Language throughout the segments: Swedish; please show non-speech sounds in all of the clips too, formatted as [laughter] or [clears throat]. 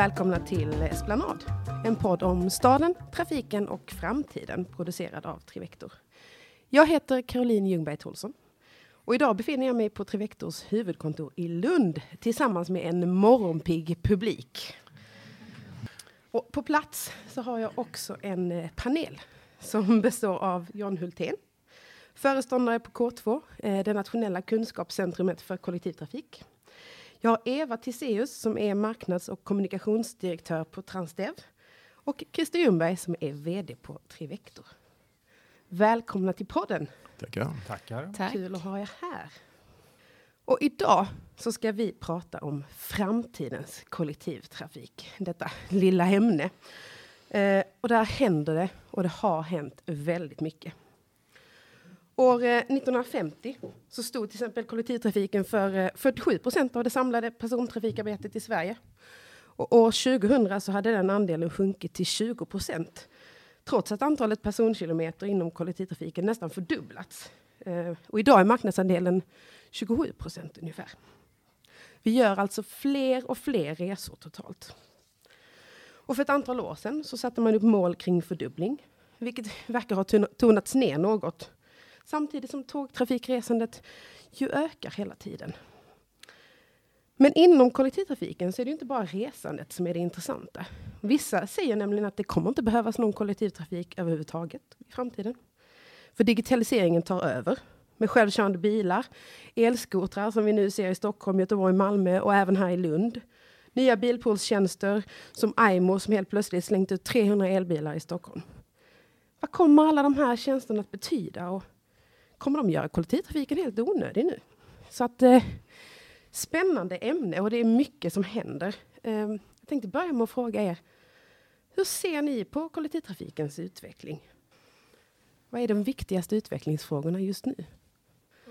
välkomna till Esplanad. En podd om staden, trafiken och framtiden producerad av Trivector. Jag heter Caroline Ljungberg Tholsson. och idag befinner jag mig på Trivectors huvudkontor i Lund tillsammans med en morgonpigg publik. Och på plats så har jag också en eh, panel som [laughs] består av Jan Hultén, föreståndare på K2, eh, det nationella kunskapscentrumet för kollektivtrafik. Jag har Eva Tisseus som är marknads och kommunikationsdirektör på Transdev och Christer Ljungberg som är VD på Trivector. Välkomna till podden. Tackar. Tackar. Tack. Kul att ha er här. Och idag så ska vi prata om framtidens kollektivtrafik. Detta lilla ämne. Eh, och där händer det och det har hänt väldigt mycket. År eh, 1950 så stod till exempel kollektivtrafiken för eh, 47 procent av det samlade persontrafikarbetet i Sverige. Och år 2000 så hade den andelen sjunkit till 20 procent. Trots att antalet personkilometer inom kollektivtrafiken nästan fördubblats. Eh, och idag är marknadsandelen 27 procent ungefär. Vi gör alltså fler och fler resor totalt. Och för ett antal år sedan så satte man upp mål kring fördubbling, vilket verkar ha tonats ner något samtidigt som tågtrafikresandet ju ökar hela tiden. Men inom kollektivtrafiken så är det inte bara resandet som är det intressanta. Vissa säger nämligen att det kommer inte behövas någon kollektivtrafik överhuvudtaget i framtiden. För digitaliseringen tar över med självkörande bilar, elskotrar som vi nu ser i Stockholm, Göteborg, Malmö och även här i Lund. Nya bilpoolstjänster som Aimo som helt plötsligt slängt ut 300 elbilar i Stockholm. Vad kommer alla de här tjänsterna att betyda och kommer de göra kollektivtrafiken helt onödig nu? Så att eh, spännande ämne och det är mycket som händer. Eh, jag tänkte börja med att fråga er. Hur ser ni på kollektivtrafikens utveckling? Vad är de viktigaste utvecklingsfrågorna just nu?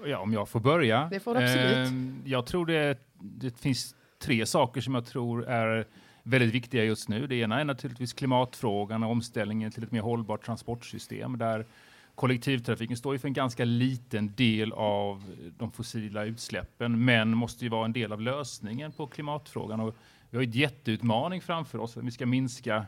Ja, om jag får börja. Det får du absolut. Eh, jag tror det, det finns tre saker som jag tror är väldigt viktiga just nu. Det ena är naturligtvis klimatfrågan och omställningen till ett mer hållbart transportsystem där kollektivtrafiken står ju för en ganska liten del av de fossila utsläppen, men måste ju vara en del av lösningen på klimatfrågan. Och vi har en jätteutmaning framför oss. Vi ska minska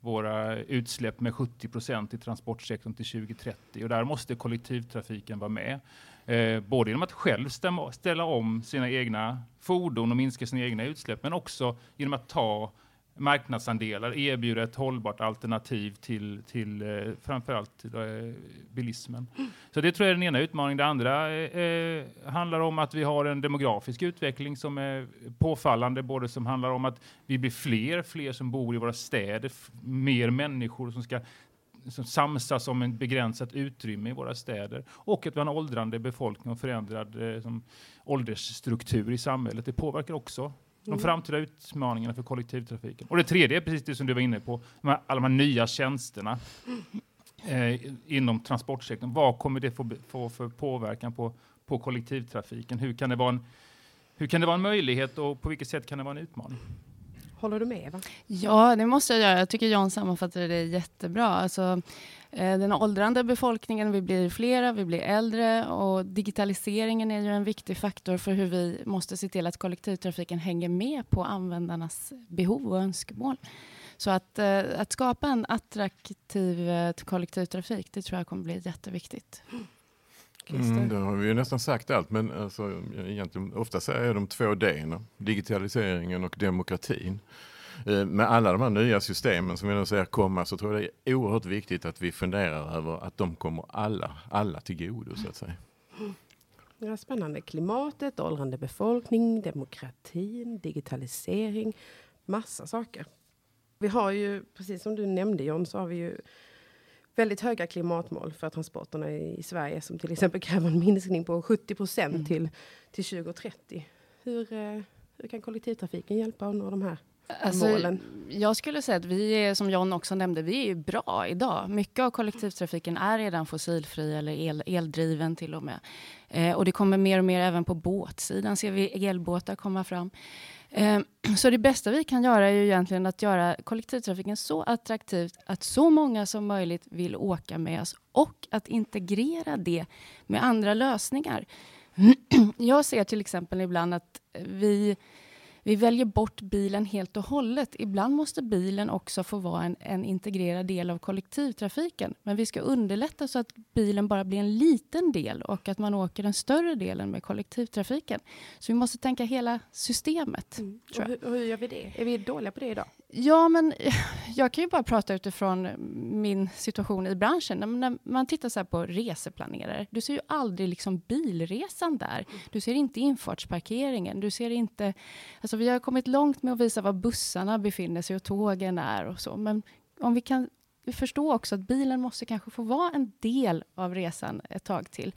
våra utsläpp med 70 procent i transportsektorn till 2030 och där måste kollektivtrafiken vara med. Eh, både genom att själv ställa om sina egna fordon och minska sina egna utsläpp, men också genom att ta marknadsandelar, erbjuda ett hållbart alternativ till, till eh, framförallt eh, bilismen. Så det tror jag är den ena utmaningen. Det andra eh, eh, handlar om att vi har en demografisk utveckling som är påfallande, både som handlar om att vi blir fler, fler som bor i våra städer, mer människor som ska som samsas om ett begränsat utrymme i våra städer och att vi har en åldrande befolkning och förändrad eh, som åldersstruktur i samhället. Det påverkar också de mm. framtida utmaningarna för kollektivtrafiken. Och det tredje är precis det som du var inne på, de här, alla de här nya tjänsterna eh, inom transportsektorn. Vad kommer det få, få för påverkan på, på kollektivtrafiken? Hur kan, det vara en, hur kan det vara en möjlighet och på vilket sätt kan det vara en utmaning? Håller du med Eva? Ja, det måste jag göra. Jag tycker Jan sammanfattade det jättebra. Alltså, den åldrande befolkningen, vi blir flera, vi blir äldre och digitaliseringen är ju en viktig faktor för hur vi måste se till att kollektivtrafiken hänger med på användarnas behov och önskemål. Så att, eh, att skapa en attraktiv eh, kollektivtrafik, det tror jag kommer bli jätteviktigt. Mm, då har vi ju nästan sagt allt, men alltså, egentligen, ofta säger jag de två D, digitaliseringen och demokratin. Eh, med alla de här nya systemen som vi nu ser komma så tror jag det är oerhört viktigt att vi funderar över att de kommer alla, alla till godo så att säga. Ja, spännande. Klimatet, åldrande befolkning, demokratin, digitalisering, massa saker. Vi har ju, precis som du nämnde John, så har vi ju väldigt höga klimatmål för transporterna i, Sverige som till exempel kräver en minskning på 70 procent mm. till, till 2030. Hur, eh, hur kan kollektivtrafiken hjälpa att nå de här Alltså, målen? jag skulle säga att vi är, som John också nämnde, vi är bra idag. Mycket av kollektivtrafiken är redan fossilfri eller el, eldriven till och med. Eh, och det kommer mer och mer även på båtsidan ser vi elbåtar komma fram. Eh, [clears throat] så det bästa vi kan göra är ju egentligen att göra kollektivtrafiken så attraktivt att så många som möjligt vill åka med oss och att integrera det med andra lösningar. [clears throat] Jag ser till exempel ibland att vi vi väljer bort bilen helt och hållet. Ibland måste bilen också få vara en, en integrerad del av kollektivtrafiken. Men vi ska underlätta så att bilen bara blir en liten del och att man åker den större delen med kollektivtrafiken. Så vi måste tänka hela systemet. Mm. Och hur, hur gör vi det? Är vi dåliga på det idag? Ja, men [sighs] jag kan ju bara prata utifrån min situation i branschen. När man tittar så på reseplanerare, du ser ju aldrig liksom bilresan där. Du ser inte infartsparkeringen, du ser inte... Alltså vi har kommit långt med att visa var bussarna befinner sig och tågen är och så. Men om vi kan förstå också att bilen måste kanske få vara en del av resan ett tag till,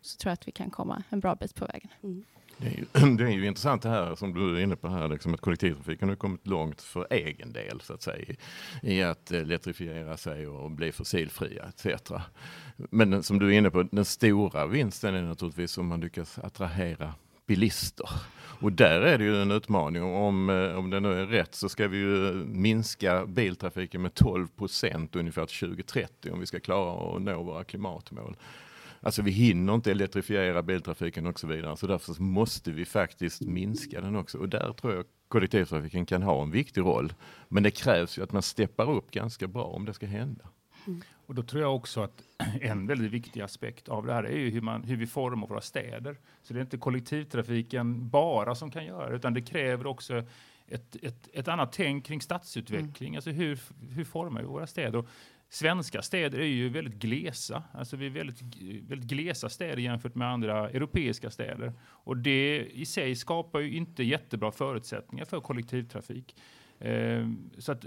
så tror jag att vi kan komma en bra bit på vägen. Mm. Det är, ju, [clears throat] det är ju intressant det här som du är inne på här, liksom att kollektivtrafiken har kommit långt för egen del så att säga i att eh, elektrifiera sig och bli fossilfria etc. Men som du är inne på, den stora vinsten är naturligtvis om man lyckas attrahera bilister. Och där är det ju en utmaning. Om, eh, om det nu är rätt så ska vi ju minska biltrafiken med 12 procent ungefär till 2030 om vi ska klara att nå våra klimatmål. Alltså vi hinner inte elektrifiera biltrafiken och så vidare. Så därför måste vi faktiskt minska den också. Och där tror jag kollektivtrafiken kan ha en viktig roll. Men det krävs ju att man steppar upp ganska bra om det ska hända. Mm. Och då tror jag också att [clears throat] en väldigt viktig aspekt av det här är ju hur, man, hur vi formar våra städer. Så det är inte kollektivtrafiken bara som kan göra det, utan det kräver också ett, ett, ett annat tänk kring stadsutveckling. Mm. Alltså hur, hur formar vi våra städer? Och svenska städer är ju väldigt glesa. Alltså vi är väldigt, väldigt glesa städer jämfört med andra europeiska städer. Och det i sig skapar ju inte jättebra förutsättningar för kollektivtrafik. Eh, så att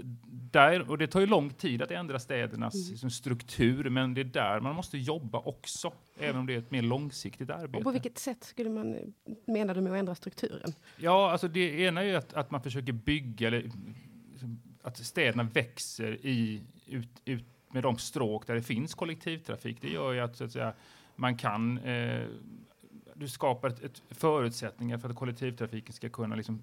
där, och det tar ju lång tid att ändra städernas mm. liksom, struktur, men det är där man måste jobba också, även om det är ett mer långsiktigt arbete. Och på vilket sätt skulle man, menar du med att ändra strukturen? Ja, alltså det ena är ju att, att man försöker bygga, eller att städerna växer i, ut, ut med de stråk där det finns kollektivtrafik. Det gör ju att, så att säga, man kan eh, du skapar ett, ett, förutsättningar för att kollektivtrafiken ska kunna liksom,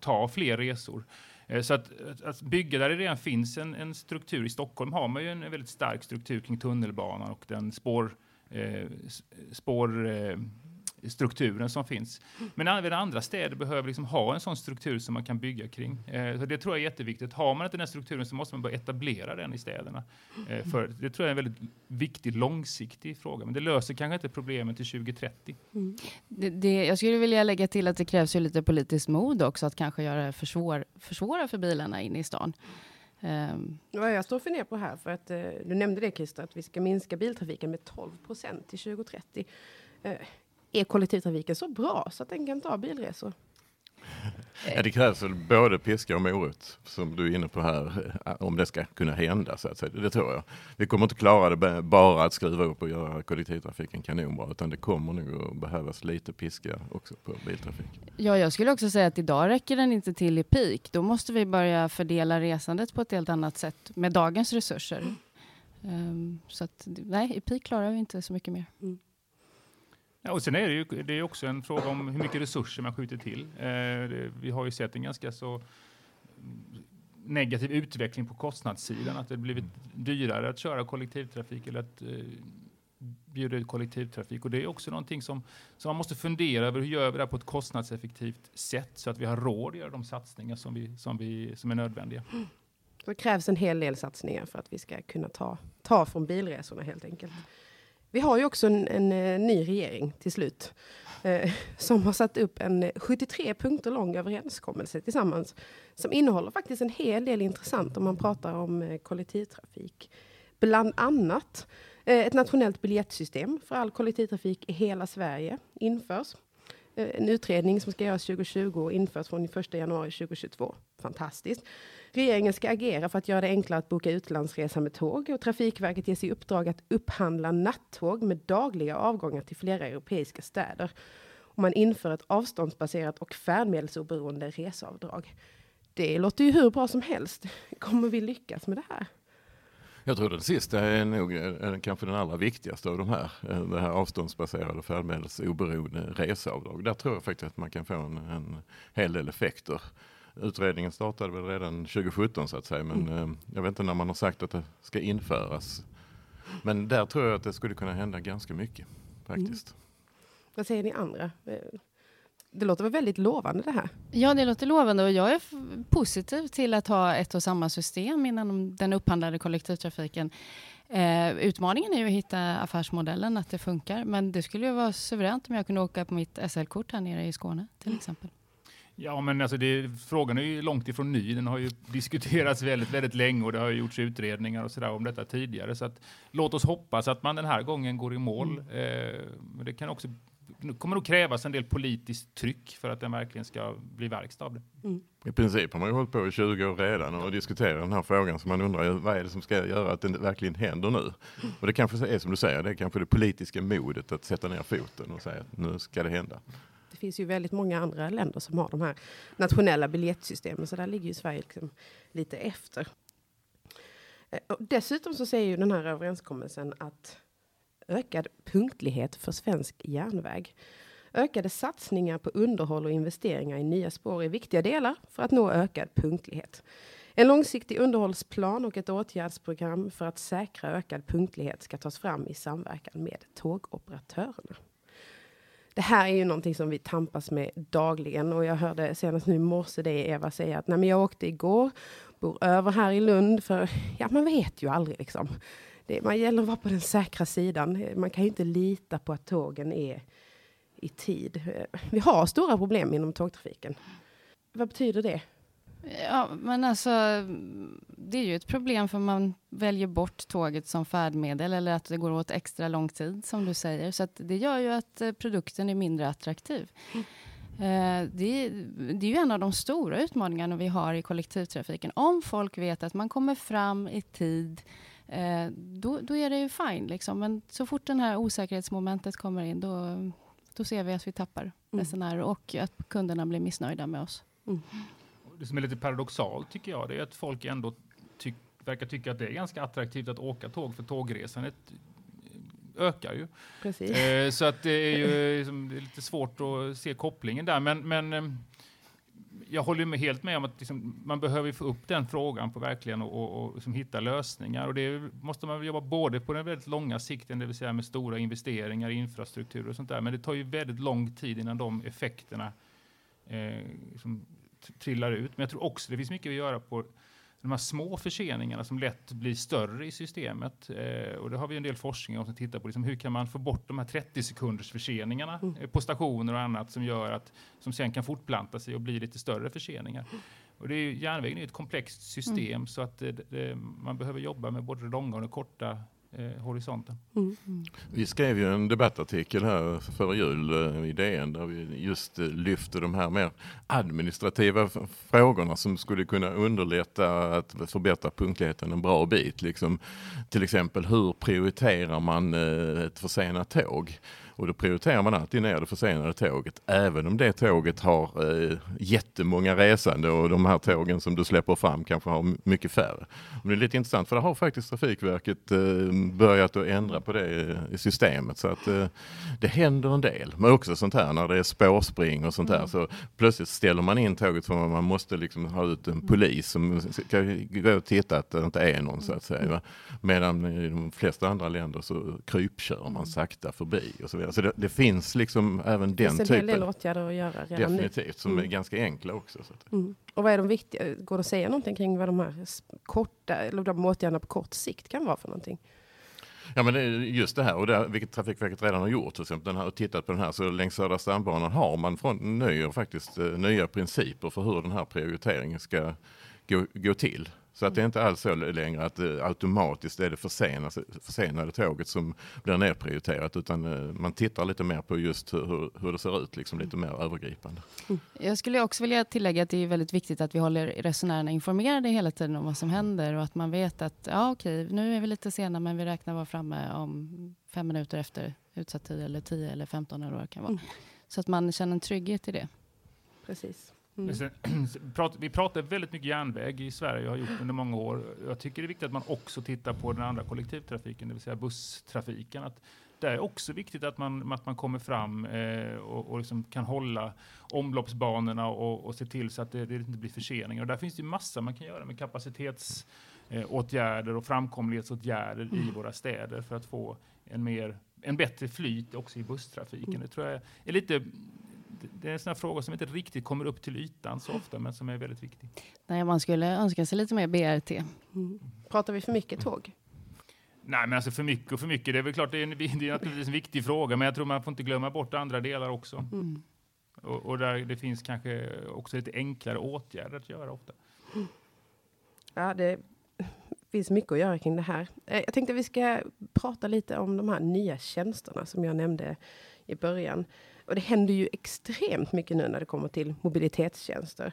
ta fler resor. Eh, så att, att, att, bygga där det redan finns en, en, struktur. I Stockholm har man ju en väldigt stark struktur kring tunnelbanan och den spår, eh, spår eh, strukturen som finns. Men även andra städer behöver liksom ha en sån struktur som man kan bygga kring. Eh, så det tror jag är jätteviktigt. Har man inte den strukturen så måste man börja etablera den i städerna. Eh, för det tror jag är en väldigt viktig långsiktig fråga. Men det löser kanske inte problemet till 2030. Mm. Det, det, jag skulle vilja lägga till att det krävs ju lite politiskt mod också att kanske göra det försvår, försvåra för bilarna inne i stan. Um. Ja, jag står för ner på här, för att uh, du nämnde det Christer, att vi ska minska biltrafiken med 12 procent till 2030. Uh, är kollektivtrafiken så bra så att den kan ta bilresor? [laughs] Ja, det krävs väl både piska och morot som du är inne på här eh, om det ska kunna hända. Så att säga. Det tror jag. Vi kommer inte klara det bara att skruva upp och göra kollektivtrafiken kanonbra utan det kommer nog att behövas lite piska också på biltrafik. Ja, jag skulle också säga att idag räcker den inte till i peak. Då måste vi börja fördela resandet på ett helt annat sätt med dagens resurser. Mm. Um, så att nej, i peak klarar vi inte så mycket mer. Mm. Ja, och sen är det ju det är också en fråga om hur mycket resurser man skjuter till. Eh, det, vi har ju sett en ganska så negativ utveckling på kostnadssidan, att det blivit dyrare att köra kollektivtrafik eller att eh, bjuda ut kollektivtrafik. Och det är också någonting som, som man måste fundera över. Hur gör vi det här på ett kostnadseffektivt sätt så att vi har råd att göra de satsningar som, vi, som, vi, som är nödvändiga? Det krävs en hel del satsningar för att vi ska kunna ta, ta från bilresorna helt enkelt. Vi har ju också en, en, en ny regering till slut. Eh, [laughs] som har satt upp en eh, 73 punkter lång överenskommelse tillsammans. Som innehåller faktiskt en hel del intressant om man pratar om eh, kollektivtrafik. Bland annat eh, ett nationellt biljettsystem för all kollektivtrafik i hela Sverige införs. En utredning som ska göras 2020 och införs från 1 januari 2022. Fantastiskt. Regeringen ska agera för att göra det enklare att boka utlandsresa med tåg och Trafikverket ges i uppdrag att upphandla nattåg med dagliga avgångar till flera europeiska städer. Och man inför ett avståndsbaserat och färdmedelsoberoende reseavdrag. Det låter ju hur bra som helst. Kommer vi lyckas med det här? Jag tror den sista är nog är kanske den allra viktigaste av de här. Eh, det här avståndsbaserade färdmedelsoberoende reseavdrag. Där tror jag faktiskt att man kan få en, en hel del effekter. Utredningen startade väl redan 2017 så att säga, men mm. jag vet inte när man har sagt att det ska införas. Men där tror jag att det skulle kunna hända ganska mycket faktiskt. Mm. Vad säger ni andra? Det låter väl väldigt lovande det här? Ja, det låter lovande och jag är positiv till att ha ett och samma system inom den upphandlade kollektivtrafiken. Eh, utmaningen är ju att hitta affärsmodellen, att det funkar. Men det skulle ju vara suveränt om jag kunde åka på mitt SL-kort här nere i Skåne till exempel. Ja, men alltså det, frågan är ju långt ifrån ny. Den har ju [laughs] diskuterats väldigt, väldigt länge och det har ju gjorts utredningar och sådär om detta tidigare. Så att, låt oss hoppas att man den här gången går i mål. Mm. Eh, det kan också kommer nog krävas en del politiskt tryck för att den verkligen ska bli verkstad av det. Mm. I princip har man ju hållit på i 20 år redan och diskuterat den här frågan så man undrar vad är det som ska göra att det verkligen händer nu? Och det kanske är som du säger, det är kanske det politiska modet att sätta ner foten och säga att nu ska det hända. Det finns ju väldigt många andra länder som har de här nationella biljettsystemen så där ligger ju Sverige liksom lite efter. Eh, och dessutom så säger ju den här överenskommelsen att ökad punktlighet för svensk järnväg. Ökade satsningar på underhåll och investeringar i nya spår är viktiga delar för att nå ökad punktlighet. En långsiktig underhållsplan och ett åtgärdsprogram för att säkra ökad punktlighet ska tas fram i samverkan med tågoperatörerna. Det här är ju någonting som vi tampas med dagligen och jag hörde senast nu i morse det Eva säga att nej, men jag åkte igår, bor över här i Lund för ja, man vet ju aldrig liksom det, man gäller att vara på den säkra sidan. Man kan ju inte lita på att tågen är i tid. Vi har stora problem inom tågtrafiken. Vad betyder det? Ja, men alltså, det är ju ett problem för man väljer bort tåget som färdmedel eller att det går åt extra lång tid som du säger. Så det gör ju att eh, produkten är mindre attraktiv. Mm. Eh, det, det, är ju en av de stora utmaningarna vi har i kollektivtrafiken. Om folk vet att man kommer fram i tid då, då är det ju fine. Liksom. Men så fort det här osäkerhetsmomentet kommer in, då, då ser vi att vi tappar mm. resenärer och att kunderna blir missnöjda med oss. Mm. Det som är lite paradoxalt tycker jag, det är att folk ändå tyck, verkar tycka att det är ganska attraktivt att åka tåg, för tågresandet ökar ju. Eh, så att det är ju liksom, det är lite svårt att se kopplingen där. Men, men eh, jag håller med, helt med om att liksom, man behöver få upp den frågan på verkligen och, och, och liksom hitta lösningar. Och det måste man jobba både på den väldigt långa sikten, det vill säga med stora investeringar i infrastruktur och sånt där. Men det tar ju väldigt lång tid innan de effekterna eh, liksom, trillar ut. Men jag tror också det finns mycket att göra på de här små förseningarna som lätt blir större i systemet. Eh, och det har vi en del forskning om som tittar på liksom, hur kan man få bort de här 30 sekunders förseningarna mm. eh, på stationer och annat som gör att som sen kan fortplanta sig och bli lite större förseningar. Och det är, järnvägen är ett komplext system mm. så att eh, det, man behöver jobba med både långa och korta eh, horisonten. Mm. Vi skrev ju en debattartikel här före jul eh, i DN där vi just eh, lyfte de här mer administrativa frågorna som skulle kunna underlätta att förbättra punktligheten en bra bit. Liksom, till exempel hur prioriterar man eh, ett försenat tåg? Och då prioriterar man alltid ner det försenade tåget, även om det tåget har eh, jättemånga resande och de här tågen som du släpper fram kanske har mycket färre. Och det är lite intressant för det har faktiskt Trafikverket eh, börjat att ändra på det i systemet så att eh, det händer en del. Men också sånt här när det är spårspring och sånt här mm. så plötsligt ställer man in tåget för man måste liksom ha ut en polis som ska gå och titta att det inte är någon så att säga. Va? Medan i de flesta andra länder så krypkör man sakta förbi och så vidare. Så det, det finns liksom även den typen. Det finns en hel del åtgärder att göra redan Definitivt, nu. som mm. är ganska enkla också. Mm. Och vad är de viktiga? Går det att säga någonting kring vad de här korta, eller de åtgärderna på kort sikt kan vara för någonting? Ja men det är just det här och det, vilket Trafikverket redan har gjort till exempel den här, och tittat på den här så längs Södra stambanan har man från Nöjer faktiskt eh, nya principer för hur den här prioriteringen ska gå, gå till. Så att det är inte alls så längre att det automatiskt är det försenade, försenade tåget som blir nedprioriterat utan eh, man tittar lite mer på just hur, hur det ser ut, liksom lite mer övergripande. Mm. Jag skulle också vilja tillägga att det är väldigt viktigt att vi håller resenärerna informerade hela tiden om vad som händer och att man vet att ja okej, nu är vi lite sena men vi räknar vara framme om fem minuter efter utsatt tid eller tio eller femton eller vad det kan vara. Mm. Så att man känner en trygghet i det. Precis. Mm. Sen, [clears throat] vi pratar väldigt mycket järnväg i Sverige och har gjort under många år. Jag tycker det är viktigt att man också tittar på den andra kollektivtrafiken, det vill säga busstrafiken. Att det är också viktigt att man, att man kommer fram eh, och, och liksom kan hålla omloppsbanorna och, och se till så att det, det inte blir förseningar. Och där finns det massa man kan göra med kapacitetsåtgärder eh, och framkomlighetsåtgärder mm. i våra städer för att få en, mer, en bättre flyt också i busstrafiken. Mm. Det tror jag är lite det är en sån fråga som inte riktigt kommer upp till ytan så ofta, men som är väldigt viktig. Nej, man skulle önska sig lite mer BRT. Mm. Pratar vi för mycket tåg? Nej, men alltså för mycket och för mycket. Det är väl klart, det är, en, det är naturligtvis en viktig fråga, men jag tror man får inte glömma bort andra delar också. Mm. Och, och, där det finns kanske också lite enklare åtgärder att göra ofta. Ja, det finns mycket att göra kring det här. Eh, jag tänkte vi ska prata lite om de här nya tjänsterna som jag nämnde i början. Och det händer ju extremt mycket nu när det kommer till mobilitetstjänster.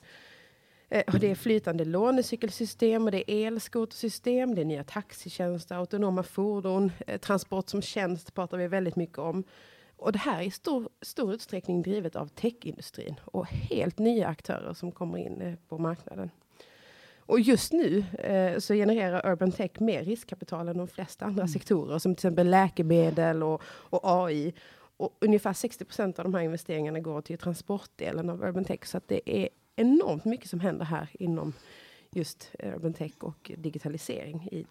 Eh, och det är flytande lånecykelsystem och det är elskotersystem, det är nya taxitjänster, autonoma fordon, eh, transport som tjänst pratar vi väldigt mycket om. Och det här är i stor, stor utsträckning drivet av techindustrin och helt nya aktörer som kommer in eh, på marknaden. Och just nu eh, så genererar Urban Tech mer riskkapital än de flesta andra mm. sektorer, som till exempel läkemedel och, och AI. Och ungefär 60 procent av de här investeringarna går till transportdelen av Urban Tech, så att det är enormt mycket som händer här inom just Urban Tech och digitalisering i,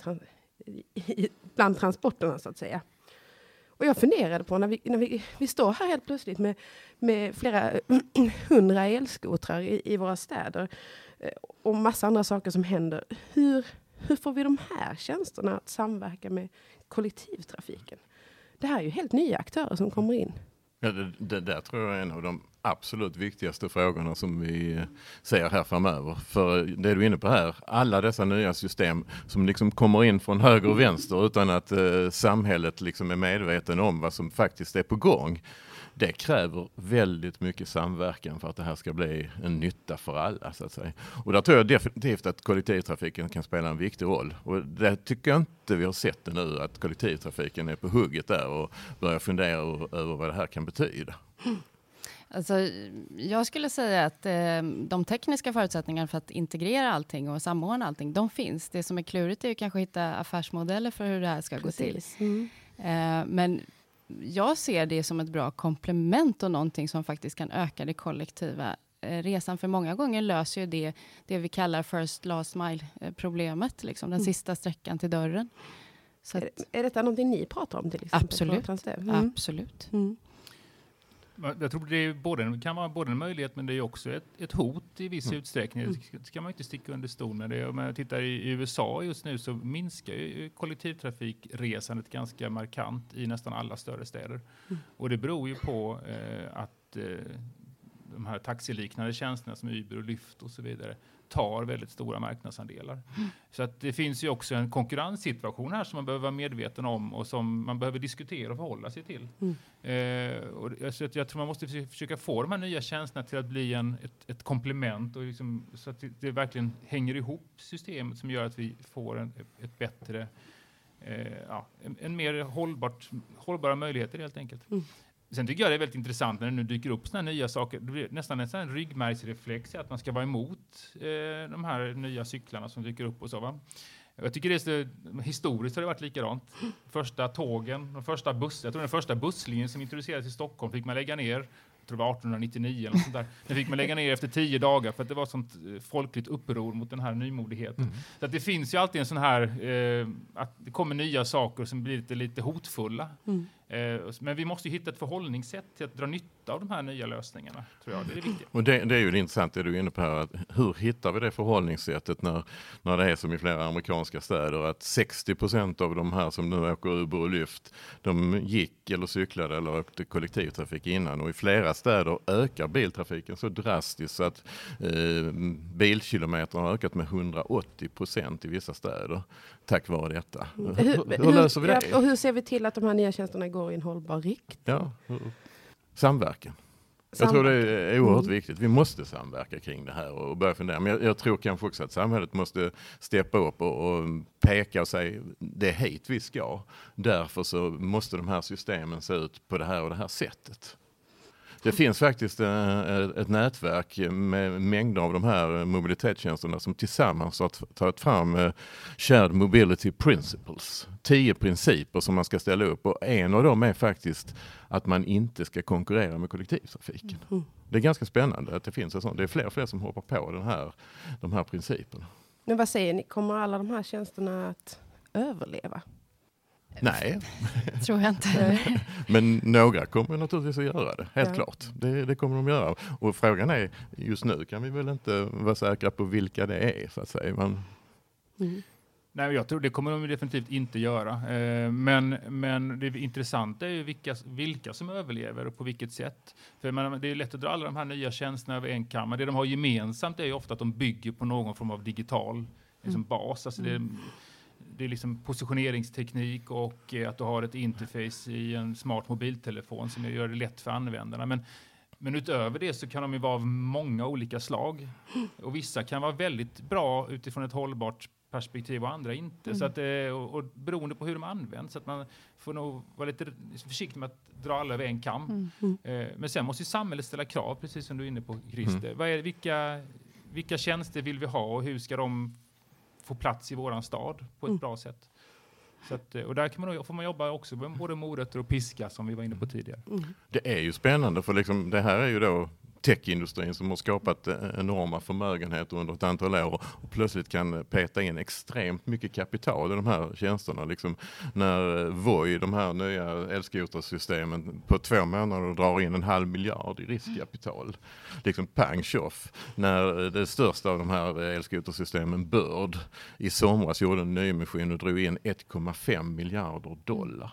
i, bland transporterna, så att säga. Och jag funderade på när vi, när vi, vi står här helt plötsligt med, med flera [clears throat] hundra elskotrar i, i våra städer eh, och massa andra saker som händer. Hur, hur får vi de här tjänsterna att samverka med kollektivtrafiken? Det här är ju helt nya aktörer som kommer in. Ja, det, det där tror jag är en av de absolut viktigaste frågorna som vi eh, ser här framöver. För det du är inne på här, alla dessa nya system som liksom kommer in från höger och vänster utan att eh, samhället liksom är medveten om vad som faktiskt är på gång det kräver väldigt mycket samverkan för att det här ska bli en nytta för alla. Så att säga. Och där tror jag definitivt att kollektivtrafiken kan spela en viktig roll. Och det tycker jag inte vi har sett nu, att kollektivtrafiken är på hugget där och börjar fundera över vad det här kan betyda. Alltså, jag skulle säga att eh, de tekniska förutsättningarna för att integrera allting och samordna allting, de finns. Det som är klurigt är ju kanske att hitta affärsmodeller för hur det här ska Precis. gå till. Mm. Eh, men jag ser det som ett bra komplement och någonting som faktiskt kan öka det kollektiva eh, resan. För många gånger löser ju det det vi kallar first last mile-problemet, liksom den mm. sista sträckan till dörren. Så är, är detta någonting ni pratar om till exempel? Absolut. Mm. Absolut. Mm. Jag tror det, både, kan vara både en möjlighet men det är också ett, ett hot i viss mm. utsträckning. Mm. Det ska man inte sticka under stol med. Om jag tittar i USA just nu så minskar ju kollektivtrafikresandet ganska markant i nästan alla större städer. Mm. Och det beror ju på eh, att eh, de här taxiliknande tjänsterna som Uber och Lyft och så vidare tar väldigt stora marknadsandelar. Mm. Så att det finns ju också en konkurrenssituation här som man behöver vara medveten om och som man behöver diskutera och förhålla sig till. Mm. Eh, och alltså jag tror man måste försöka få de här nya tjänsterna till att bli en, ett, ett komplement och liksom, så att det, det, verkligen hänger ihop systemet som gör att vi får en, ett bättre eh, ja, en, en, mer hållbart, hållbara möjligheter helt enkelt. Mm. Sen tycker jag det är väldigt intressant när det nu dyker upp sådana nya saker. Det blir nästan en sån ryggmärgsreflex att man ska vara emot eh, de här nya cyklarna som dyker upp och så. Va? Jag tycker det är så, historiskt har det varit likadant. Första tågen, de första bussarna, jag tror den första busslinjen som introducerades i Stockholm fick man lägga ner tror det var 1899 eller sånt där. Den fick man lägga ner efter tio dagar för att det var sånt eh, folkligt uppror mot den här nymodigheten. Mm. Så att det finns ju alltid en sån här, eh, att det kommer nya saker som blir lite, lite hotfulla. Mm. Eh, men vi måste hitta ett förhållningssätt till att dra nytta av de här nya lösningarna. Tror jag. Det är det viktiga. Och det, det är ju det det du är inne på här. Att hur hittar vi det förhållningssättet när, när det är som i flera amerikanska städer att 60 procent av de här som nu åker Uber och Lyft, de gick eller cyklade eller åkte kollektivtrafik innan och i flera städer ökar biltrafiken så drastiskt så att eh, bilkilometerna har ökat med 180 procent i vissa städer tack vare detta. Hur, hur, löser vi det? Ja, och hur ser vi till att de här nya tjänsterna går i en hållbar riktning? Ja, samverkan. Jag tror det är oerhört mm. viktigt. Vi måste samverka kring det här och börja fundera. Men jag, jag tror kanske också att samhället måste steppa upp och, och, peka och säga det är hit vi ska. Därför så måste de här systemen se ut på det här och det här sättet. Det finns faktiskt eh, ett nätverk med mängder av de här mobilitetstjänsterna som tillsammans har tagit fram eh, Shared Mobility Principles. Tio principer som man ska ställa upp och en av dem är faktiskt att man inte ska konkurrera med kollektivtrafiken. Mm. Det är ganska spännande att det finns en sån. Det är fler och fler som hoppar på den här, de här principerna. Men vad säger ni, kommer alla de här tjänsterna att överleva? Nej. [laughs] tror jag inte. [laughs] Men några kommer naturligtvis att göra det, helt Ja. klart. Det, det kommer de göra. Och frågan är, just nu kan vi väl inte vara säkra på vilka det är, så att säga. Man, Mm. Nej, jag tror det kommer de definitivt inte göra. Eh, Men, men det intressanta är ju vilka, vilka som överlever och på vilket sätt. För menar, det är lätt att dra alla de här nya tjänsterna över en kam, men det de har gemensamt är ju ofta att de bygger på någon form av digital liksom bas. Alltså det, det är liksom positioneringsteknik och eh, att du har ett interface i en smart mobiltelefon som gör det lätt för användarna. Men, men utöver det så kan de ju vara av många olika slag. Och vissa kan vara väldigt bra utifrån ett hållbart perspektiv och andra inte. Så att, eh, och, och beroende på hur de används. Så att man får nog vara lite försiktig med att dra alla över en kam. Eh, men sen måste ju samhället ställa krav, precis som du är inne på Christer. Vad är, vilka, vilka tjänster vill vi ha och hur ska de få plats i våran stad på ett bra sätt? Så att, eh, och där kan man, får man jobba också med både morötter och piska som vi var inne på tidigare. det är ju spännande, för liksom, det här är ju då techindustrin som har skapat eh, enorma förmögenheter under ett antal år och plötsligt kan eh, peta in extremt mycket kapital i de här tjänsterna. Liksom när eh, Voi, de här nya elskotersystemen, på två månader drar in en halv miljard i riskkapital. Liksom pang tjoff. När det största av de här elskotersystemen, Bird, i somras gjorde en nyemission och drog in 1,5 miljarder dollar.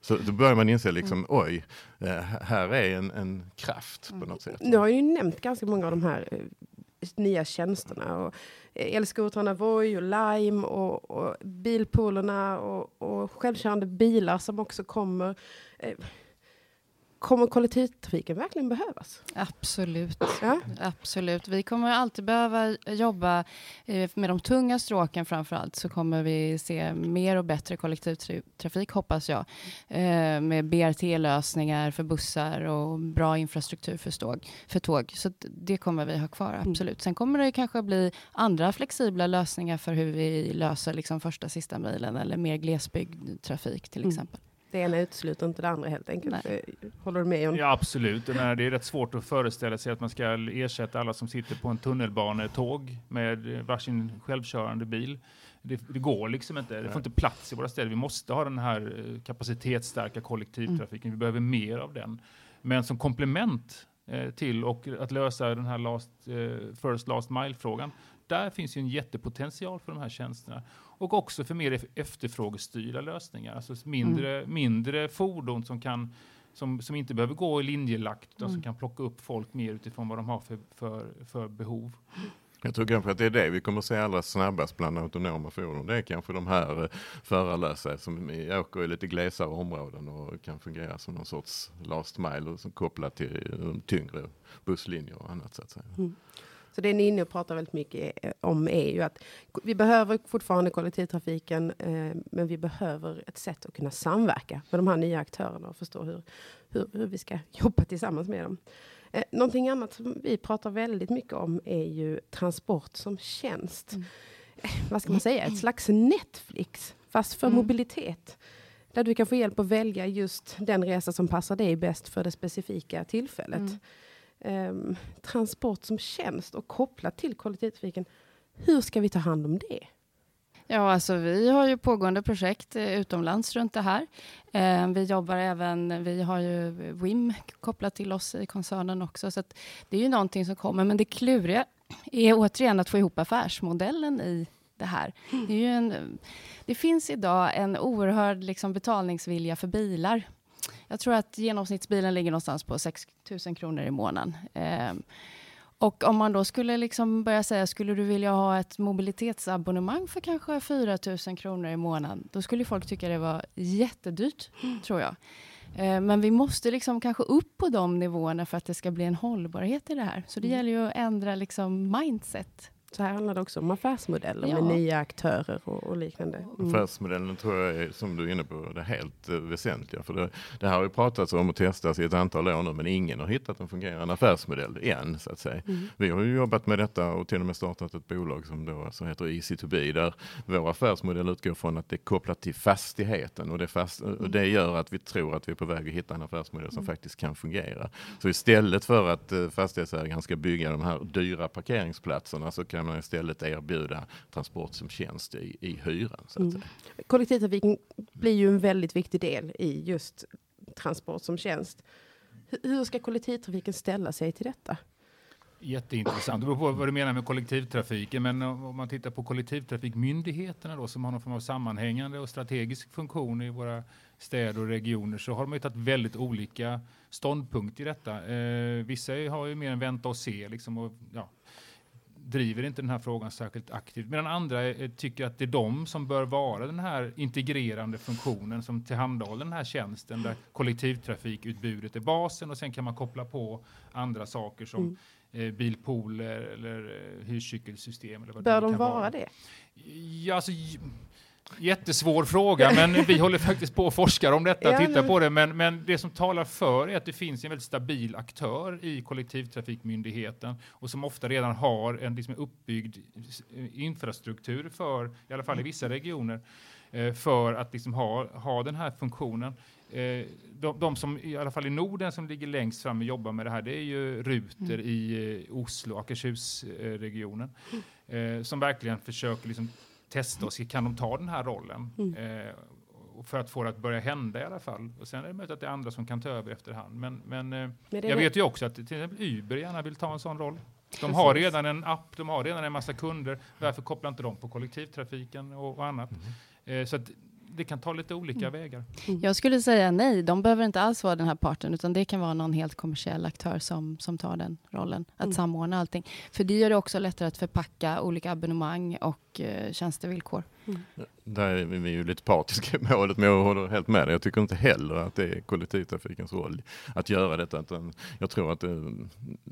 Så då börjar man inse liksom, oj, eh, här är en, en kraft på något sätt. Nu har jag ju nämnt ganska många av de här eh, nya tjänsterna. Och eh, elskotrarna Voi och Lime och, och bilpoolerna och, och självkörande bilar som också kommer. Kommer kollektivtrafiken verkligen behövas? Absolut. Ja? Absolut. Vi kommer alltid behöva jobba eh, med de tunga stråken framför allt. Så kommer vi se mer och bättre kollektivtrafik hoppas jag. Eh, med BRT-lösningar för bussar och bra infrastruktur för, ståg, för tåg. Så det kommer vi ha kvar, absolut. Sen kommer det kanske bli andra flexibla lösningar för hur vi löser liksom första sista milen eller mer glesbygdtrafik till Mm. exempel. Det ena utesluter inte det andra helt enkelt. Nej. Eh, Håller du med John? Ja, absolut. Det är rätt svårt att föreställa sig att man ska ersätta alla som sitter på en tunnelbanetåg med eh, varsin självkörande bil. Det, det går liksom inte. Det får inte plats i våra städer. Vi måste ha den här eh, kapacitetsstarka kollektivtrafiken. Vi behöver mer av den. Men som komplement till och att lösa den här last, eh, first last mile-frågan. Där finns ju en jättepotential för de här tjänsterna. Och också för mer efterfrågestyrda lösningar. Alltså mindre, mindre fordon som kan som, som inte behöver gå i linjelagt utan som kan plocka upp folk mer utifrån vad de har för, för, för behov. Jag tror kanske att det är det vi kommer att se allra snabbast bland autonoma fordon. Det är kanske de här eh, förarlösa som åker i lite glesare områden och kan fungera som någon sorts last mile som kopplat till eh, tyngre busslinjer och annat så att säga. Så det ni är inne och pratar väldigt mycket eh, om är ju att vi behöver fortfarande kollektivtrafiken, eh, men vi behöver ett sätt att kunna samverka med de här nya aktörerna och förstå hur, hur, hur vi ska [laughs] jobba tillsammans med dem. Eh, någonting annat som vi pratar väldigt mycket om är ju transport som tjänst. Eh, vad ska man säga? Ett slags Netflix, fast för Mm. mobilitet. Där du kan få hjälp att välja just den resa som passar dig bäst för det specifika tillfället. Mm. Ehm, transport som tjänst och kopplat till kollektivtrafiken. Hur ska vi ta hand om det? Ja, alltså vi har ju pågående projekt eh, utomlands runt det här. Eh, vi jobbar även, vi har ju WIM kopplat till oss i koncernen också, så att det är ju någonting som kommer. Men det kluriga är återigen att få ihop affärsmodellen i det här. Det, är ju en, det finns idag en oerhörd liksom, betalningsvilja för bilar. Jag tror att genomsnittsbilen ligger någonstans på 6 000 kronor i månaden. Eh, och om man då skulle liksom börja säga, skulle du vilja ha ett mobilitetsabonnemang för kanske 4 000 kronor i månaden? Då skulle folk tycka det var jättedyrt, tror jag. Eh, Men vi måste liksom kanske upp på de nivåerna för att det ska bli en hållbarhet i det här. Så det gäller ju att ändra liksom mindset. Så här handlar det också om affärsmodeller Ja. med nya aktörer och, och liknande. Mm. Affärsmodellen tror jag är, som du är inne på, det helt eh, väsentliga. För det, det här har ju pratats om och testats i ett antal år nu, men ingen har hittat en fungerande affärsmodell än, så att säga. Vi har ju jobbat med detta och till och med startat ett bolag som då alltså heter Easy2B, där vår affärsmodell utgår från att det är kopplat till fastigheten och det, fast, och det gör att vi tror att vi är på väg att hitta en affärsmodell som faktiskt kan fungera. Så istället för att eh, fastighetsägaren ska bygga de här dyra parkeringsplatserna så kan ska man istället erbjuda transport som tjänst i, i hyran. Så att mm. Kollektivtrafiken blir ju en väldigt viktig del i just transport som tjänst. Hur ska kollektivtrafiken ställa sig till detta? Jätteintressant. Det beror på vad du menar med kollektivtrafiken. Men om man tittar på kollektivtrafikmyndigheterna då, som har någon form av sammanhängande och strategisk funktion i våra städer och regioner så har de ju tagit väldigt olika ståndpunkt i detta. Eh, vissa har ju mer en vänta och se liksom, och ja, driver inte den här frågan särskilt aktivt. Medan andra eh, tycker att det är de som bör vara den här integrerande funktionen som tillhandahåller den här tjänsten där kollektivtrafikutbudet är basen och sen kan man koppla på andra saker som mm eh, bilpooler eller eh, hyrcykelsystem. Eller vad Bör det de vara vara. det? Ja, alltså, Jättesvår fråga, men vi [laughs] håller faktiskt på att forska om detta, ja, titta på det. Men, men det som talar för är att det finns en väldigt stabil aktör i kollektivtrafikmyndigheten och som ofta redan har en liksom uppbyggd infrastruktur för, i alla fall i vissa regioner, eh, för att liksom ha, ha den här funktionen. Eh, de, de, som i alla fall i Norden som ligger längst fram och jobbar med det här, det är ju Ruter mm. i eh, Oslo, Akershus-regionen, som verkligen försöker liksom testa och se, kan de ta den här rollen? Mm. Eh, för att få det att börja hända i alla fall. Och sen är det möjligt att det är andra som kan ta över efterhand. Men, men, eh, men jag vet ju också att till exempel Uber gärna vill ta en sån roll. De har redan en app, de har redan en massa kunder. Varför kopplar inte de på kollektivtrafiken och, och annat? Mm. Eh, så att det kan ta lite olika mm. vägar. Mm. Jag skulle säga nej, de behöver inte alls vara den här parten, utan det kan vara någon helt kommersiell aktör som, som tar den rollen, att mm. samordna allting. För det gör det också lättare att förpacka olika abonnemang och eh, tjänstevillkor. Mm. Där är vi ju lite partiska i målet, men jag håller helt med dig. Jag tycker inte heller att det är kollektivtrafikens roll att göra detta. Jag tror att det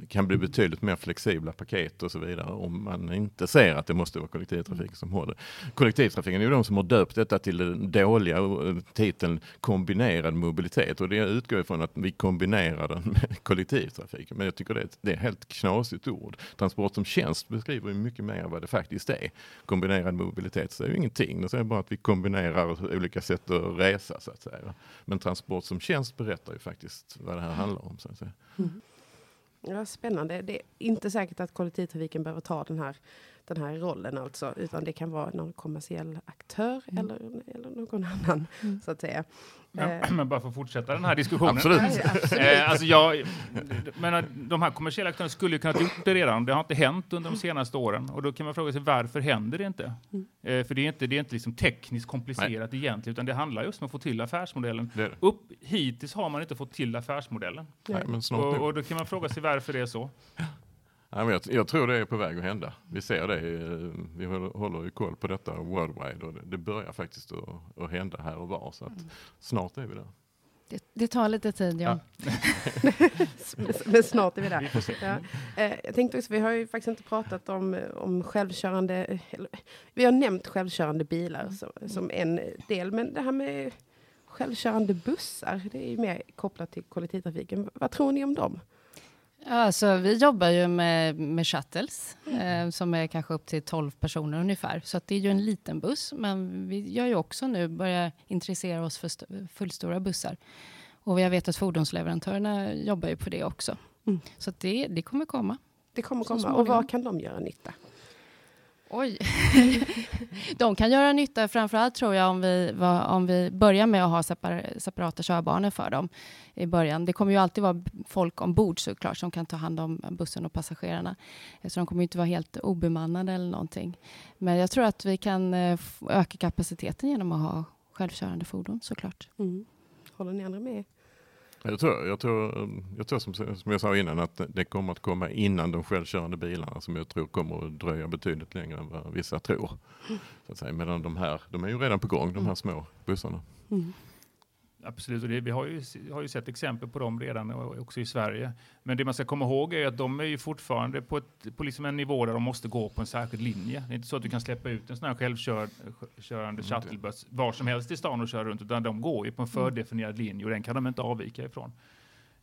kan bli betydligt mer flexibla paket och så vidare om man inte ser att det måste vara kollektivtrafiken som håller. Kollektivtrafiken är ju de som har döpt detta till den dåliga eh, titeln kombinerad mobilitet och det utgår ifrån att vi kombinerar den med [laughs] kollektivtrafiken. Men jag tycker det är, det är ett helt knasigt ord. Transport som tjänst beskriver ju mycket mer vad det faktiskt är. Kombinerad mobilitet så är ju ingenting. Det är bara att vi kombinerar olika sätt att resa så att säga. Men transport som tjänst berättar ju faktiskt vad det här handlar om. Så att säga. Mm. Ja, spännande. Det är inte säkert att kollektivtrafiken behöver ta den här, den här rollen alltså, utan det kan vara någon kommersiell aktör mm. eller, eller någon annan, mm. så att säga. Men, eh. [clears throat] men bara för att fortsätta den här diskussionen. Absolut. eh, alltså jag, men de här kommersiella aktörerna skulle ju kunnat gjort det redan. Det har inte hänt under de senaste åren. Och då kan man fråga sig varför händer det inte? Mm. Eh, för det är inte, det är inte liksom tekniskt komplicerat Nej. egentligen, utan det handlar just om att få till affärsmodellen. Det det. Upp, hittills har man inte fått till affärsmodellen. Nej, men snart och, och då kan man fråga sig varför det är så. [laughs] Ja, men jag, jag, tror det är på väg att hända. Vi ser det, vi håller, ju koll på detta worldwide och det, det börjar faktiskt att, att, hända här och var. Så att mm. snart är vi där. Det, det, tar lite tid, ja. ja. [laughs] men snart är vi där. Ja. Eh, jag tänkte också, vi har ju faktiskt inte pratat om, om självkörande... vi har nämnt självkörande bilar mm. som, som en del, men det här med självkörande bussar, det är mer kopplat till kollektivtrafiken. Vad tror ni om dem? Alltså, vi jobbar ju med, med shuttles mm. eh, som är kanske upp till 12 personer ungefär. Så det är ju en liten buss, men vi gör ju också nu börjar intressera oss för fullstora bussar. Och jag vet att fordonsleverantörerna jobbar ju på det också. Mm. Så det, det kommer komma. Det kommer komma. Och var kan de göra nytta? Oj. [laughs] de kan göra nytta, framförallt tror jag om vi, om vi börjar med att ha separ, separata körbanor för dem i början. Det kommer ju alltid vara folk ombord såklart som kan ta hand om bussen och passagerarna. Så de kommer inte vara helt obemannade eller någonting. Men jag tror att vi kan eh, öka kapaciteten genom att ha självkörande fordon såklart. Mm. Håller ni andra med? Jag tror, jag tror, jag tror som, som jag sa innan att det kommer att komma innan de självkörande bilarna som jag tror kommer att dröja betydligt längre än vad vissa tror. Så att säga. Medan de här, de är ju redan på gång, de här mm. små bussarna. Mm. Absolut, och det, vi har ju, har ju sett exempel på dem redan också i Sverige. Men det man ska komma ihåg är att de är ju fortfarande på, ett, på liksom en nivå där de måste gå på en särskild linje. Det är inte så att du kan släppa ut en sån här självkörande shuttlebuss var som helst i stan och köra runt, utan de går ju på en mm. fördefinierad linje och den kan de inte avvika ifrån.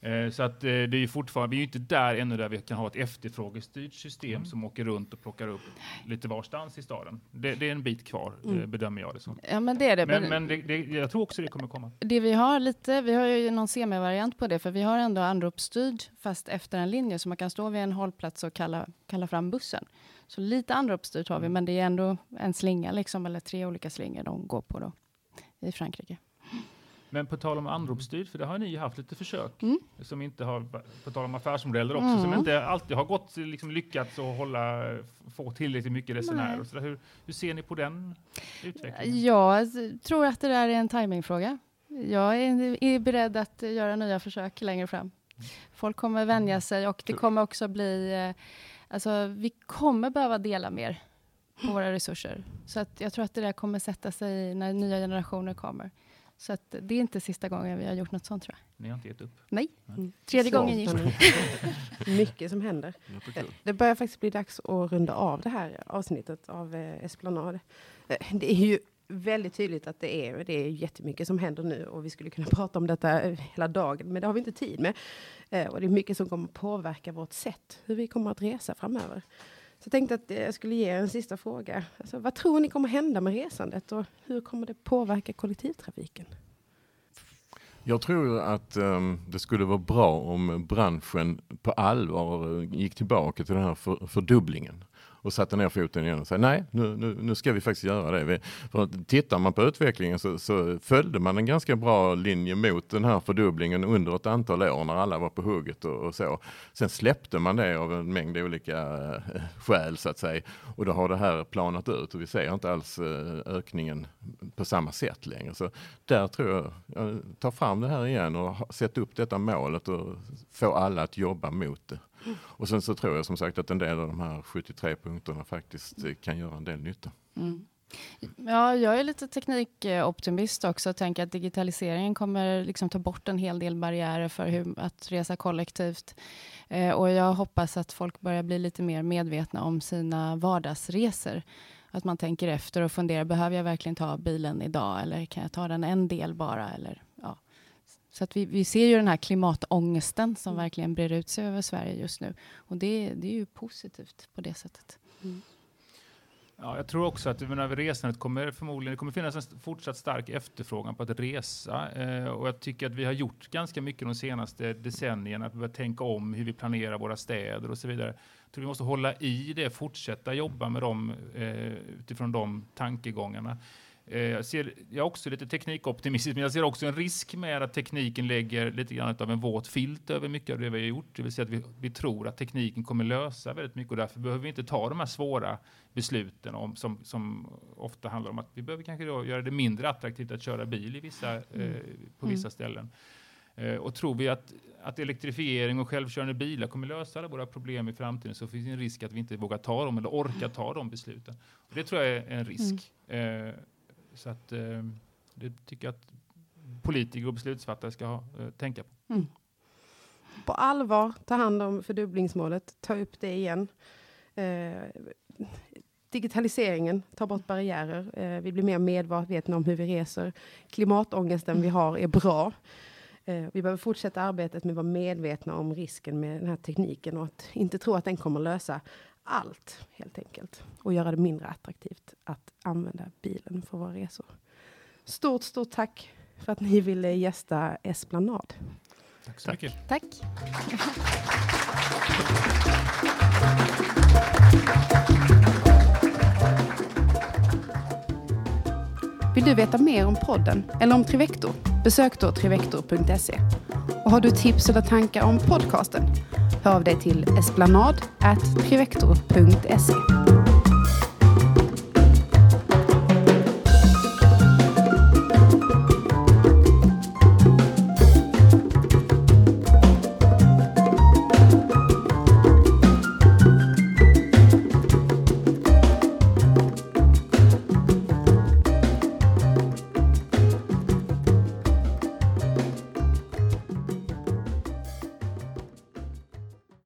Eh, så att eh, det är ju fortfarande, vi är inte där ännu där vi kan ha ett efterfrågestyrt system mm. som åker runt och plockar upp lite varstans i staden. Det, det är en bit kvar, eh, mm. bedömer jag det som. Ja, men det är det. Men, men det, det, jag tror också det kommer komma. Det vi har lite, vi har ju någon semivariant på det, för vi har ändå anropsstyrd fast efter en linje, så man kan stå vid en hållplats och kalla, kalla fram bussen. Så lite anropsstyrt har vi, mm. men det är ändå en slinga liksom, eller tre olika slingor de går på då i Frankrike. Men på tal om anropsstyrd, för det har ni ju haft lite försök mm. som inte har, på tal om affärsmodeller också, mm. som inte alltid har gått liksom lyckats att hålla, få tillräckligt mycket resenärer. Så hur, hur ser ni på den utvecklingen? Jag tror att det där är en timingfråga. Jag är, är beredd att göra nya försök längre fram. Folk kommer vänja sig och det kommer också bli, eh, alltså vi kommer behöva dela mer på våra resurser. Så att jag tror att det där kommer sätta sig när nya generationer kommer. Så att det är inte sista gången vi har gjort något sånt tror jag. Ni har inte gett upp? Nej, mm. tredje Så. gången gick. [laughs] Mycket som händer. Det börjar faktiskt bli dags att runda av det här avsnittet av eh, Esplanad. Eh, det är ju väldigt tydligt att det är, det är jättemycket som händer nu och vi skulle kunna [laughs] prata om detta eh, hela dagen, men det har vi inte tid med. Eh, och det är mycket som kommer påverka vårt sätt, hur vi kommer att resa framöver. Så jag tänkte att jag skulle ge er en sista fråga. Alltså, vad tror ni kommer hända med resandet och hur kommer det påverka kollektivtrafiken? Jag tror att um, det skulle vara bra om branschen på allvar gick tillbaka till den här för, fördubblingen och satte ner foten igen och sa nej, nu, nu, nu ska vi faktiskt göra det. Vi, för tittar man på utvecklingen så, så följde man en ganska bra linje mot den här fördubblingen under ett antal år när alla var på hugget och, och så. Sen släppte man det av en mängd olika äh, skäl så att säga och då har det här planat ut och vi ser inte alls äh, ökningen på samma sätt längre. Så där tror jag, jag tar fram det här igen och sätta upp detta målet och få alla att jobba mot det. Och sen så tror jag som sagt att en del av de här 73 punkterna faktiskt eh, kan göra en del nytta. Mm. Ja, jag är lite teknikoptimist också och tänker att digitaliseringen kommer liksom ta bort en hel del barriärer för hur, att resa kollektivt. Eh, och jag hoppas att folk börjar bli lite mer medvetna om sina vardagsresor. Att man tänker efter och funderar, behöver jag verkligen ta bilen idag eller kan jag ta den en del bara? Eller. Så att vi, vi ser ju den här klimatångesten som mm. verkligen brer ut sig över Sverige just nu. Och det, det är ju positivt på det sättet. Mm. Ja, jag tror också att över resandet kommer förmodligen det kommer finnas en fortsatt stark efterfrågan på att resa. Eh, och jag tycker att vi har gjort ganska mycket de senaste decennierna. Att vi börjar tänka om hur vi planerar våra städer och så vidare. Jag tror vi måste hålla i det, fortsätta jobba med dem eh, utifrån de tankegångarna. Eh, jag, ser, jag är också lite teknikoptimistisk, men jag ser också en risk med att tekniken lägger lite grann av en våt filt över mycket av det vi har gjort. Det vill säga att vi, vi tror att tekniken kommer lösa väldigt mycket och därför behöver vi inte ta de här svåra besluten om, som, som ofta handlar om att vi behöver kanske göra det mindre attraktivt att köra bil i vissa, eh, mm. på vissa mm. ställen. Eh, och tror vi att, att elektrifiering och självkörande bilar kommer lösa alla våra problem i framtiden så finns det en risk att vi inte vågar ta dem eller orkar ta de besluten. Och det tror jag är en risk. Mm. Eh, så att, eh, det tycker jag att politiker och beslutsfattare ska ha, eh, tänka på. Mm. På allvar ta hand om fördubblingsmålet, ta upp det igen. Eh, digitaliseringen, ta bort barriärer. Eh, vi blir mer medvetna om hur vi reser. Klimatångesten vi har är bra. Eh, vi behöver fortsätta arbetet med att vara medvetna om risken med den här tekniken och att inte tro att den kommer lösa allt helt enkelt och göra det mindre attraktivt att använda bilen för våra resor. Stort, stort tack för att ni ville gästa Esplanad. Tack så mycket. Tack. [laughs] Vill du veta mer om podden eller om Trivector? Besök då trivector.se. Och har du tips eller tankar om podcasten? Hör av dig till esplanad.trivector.se.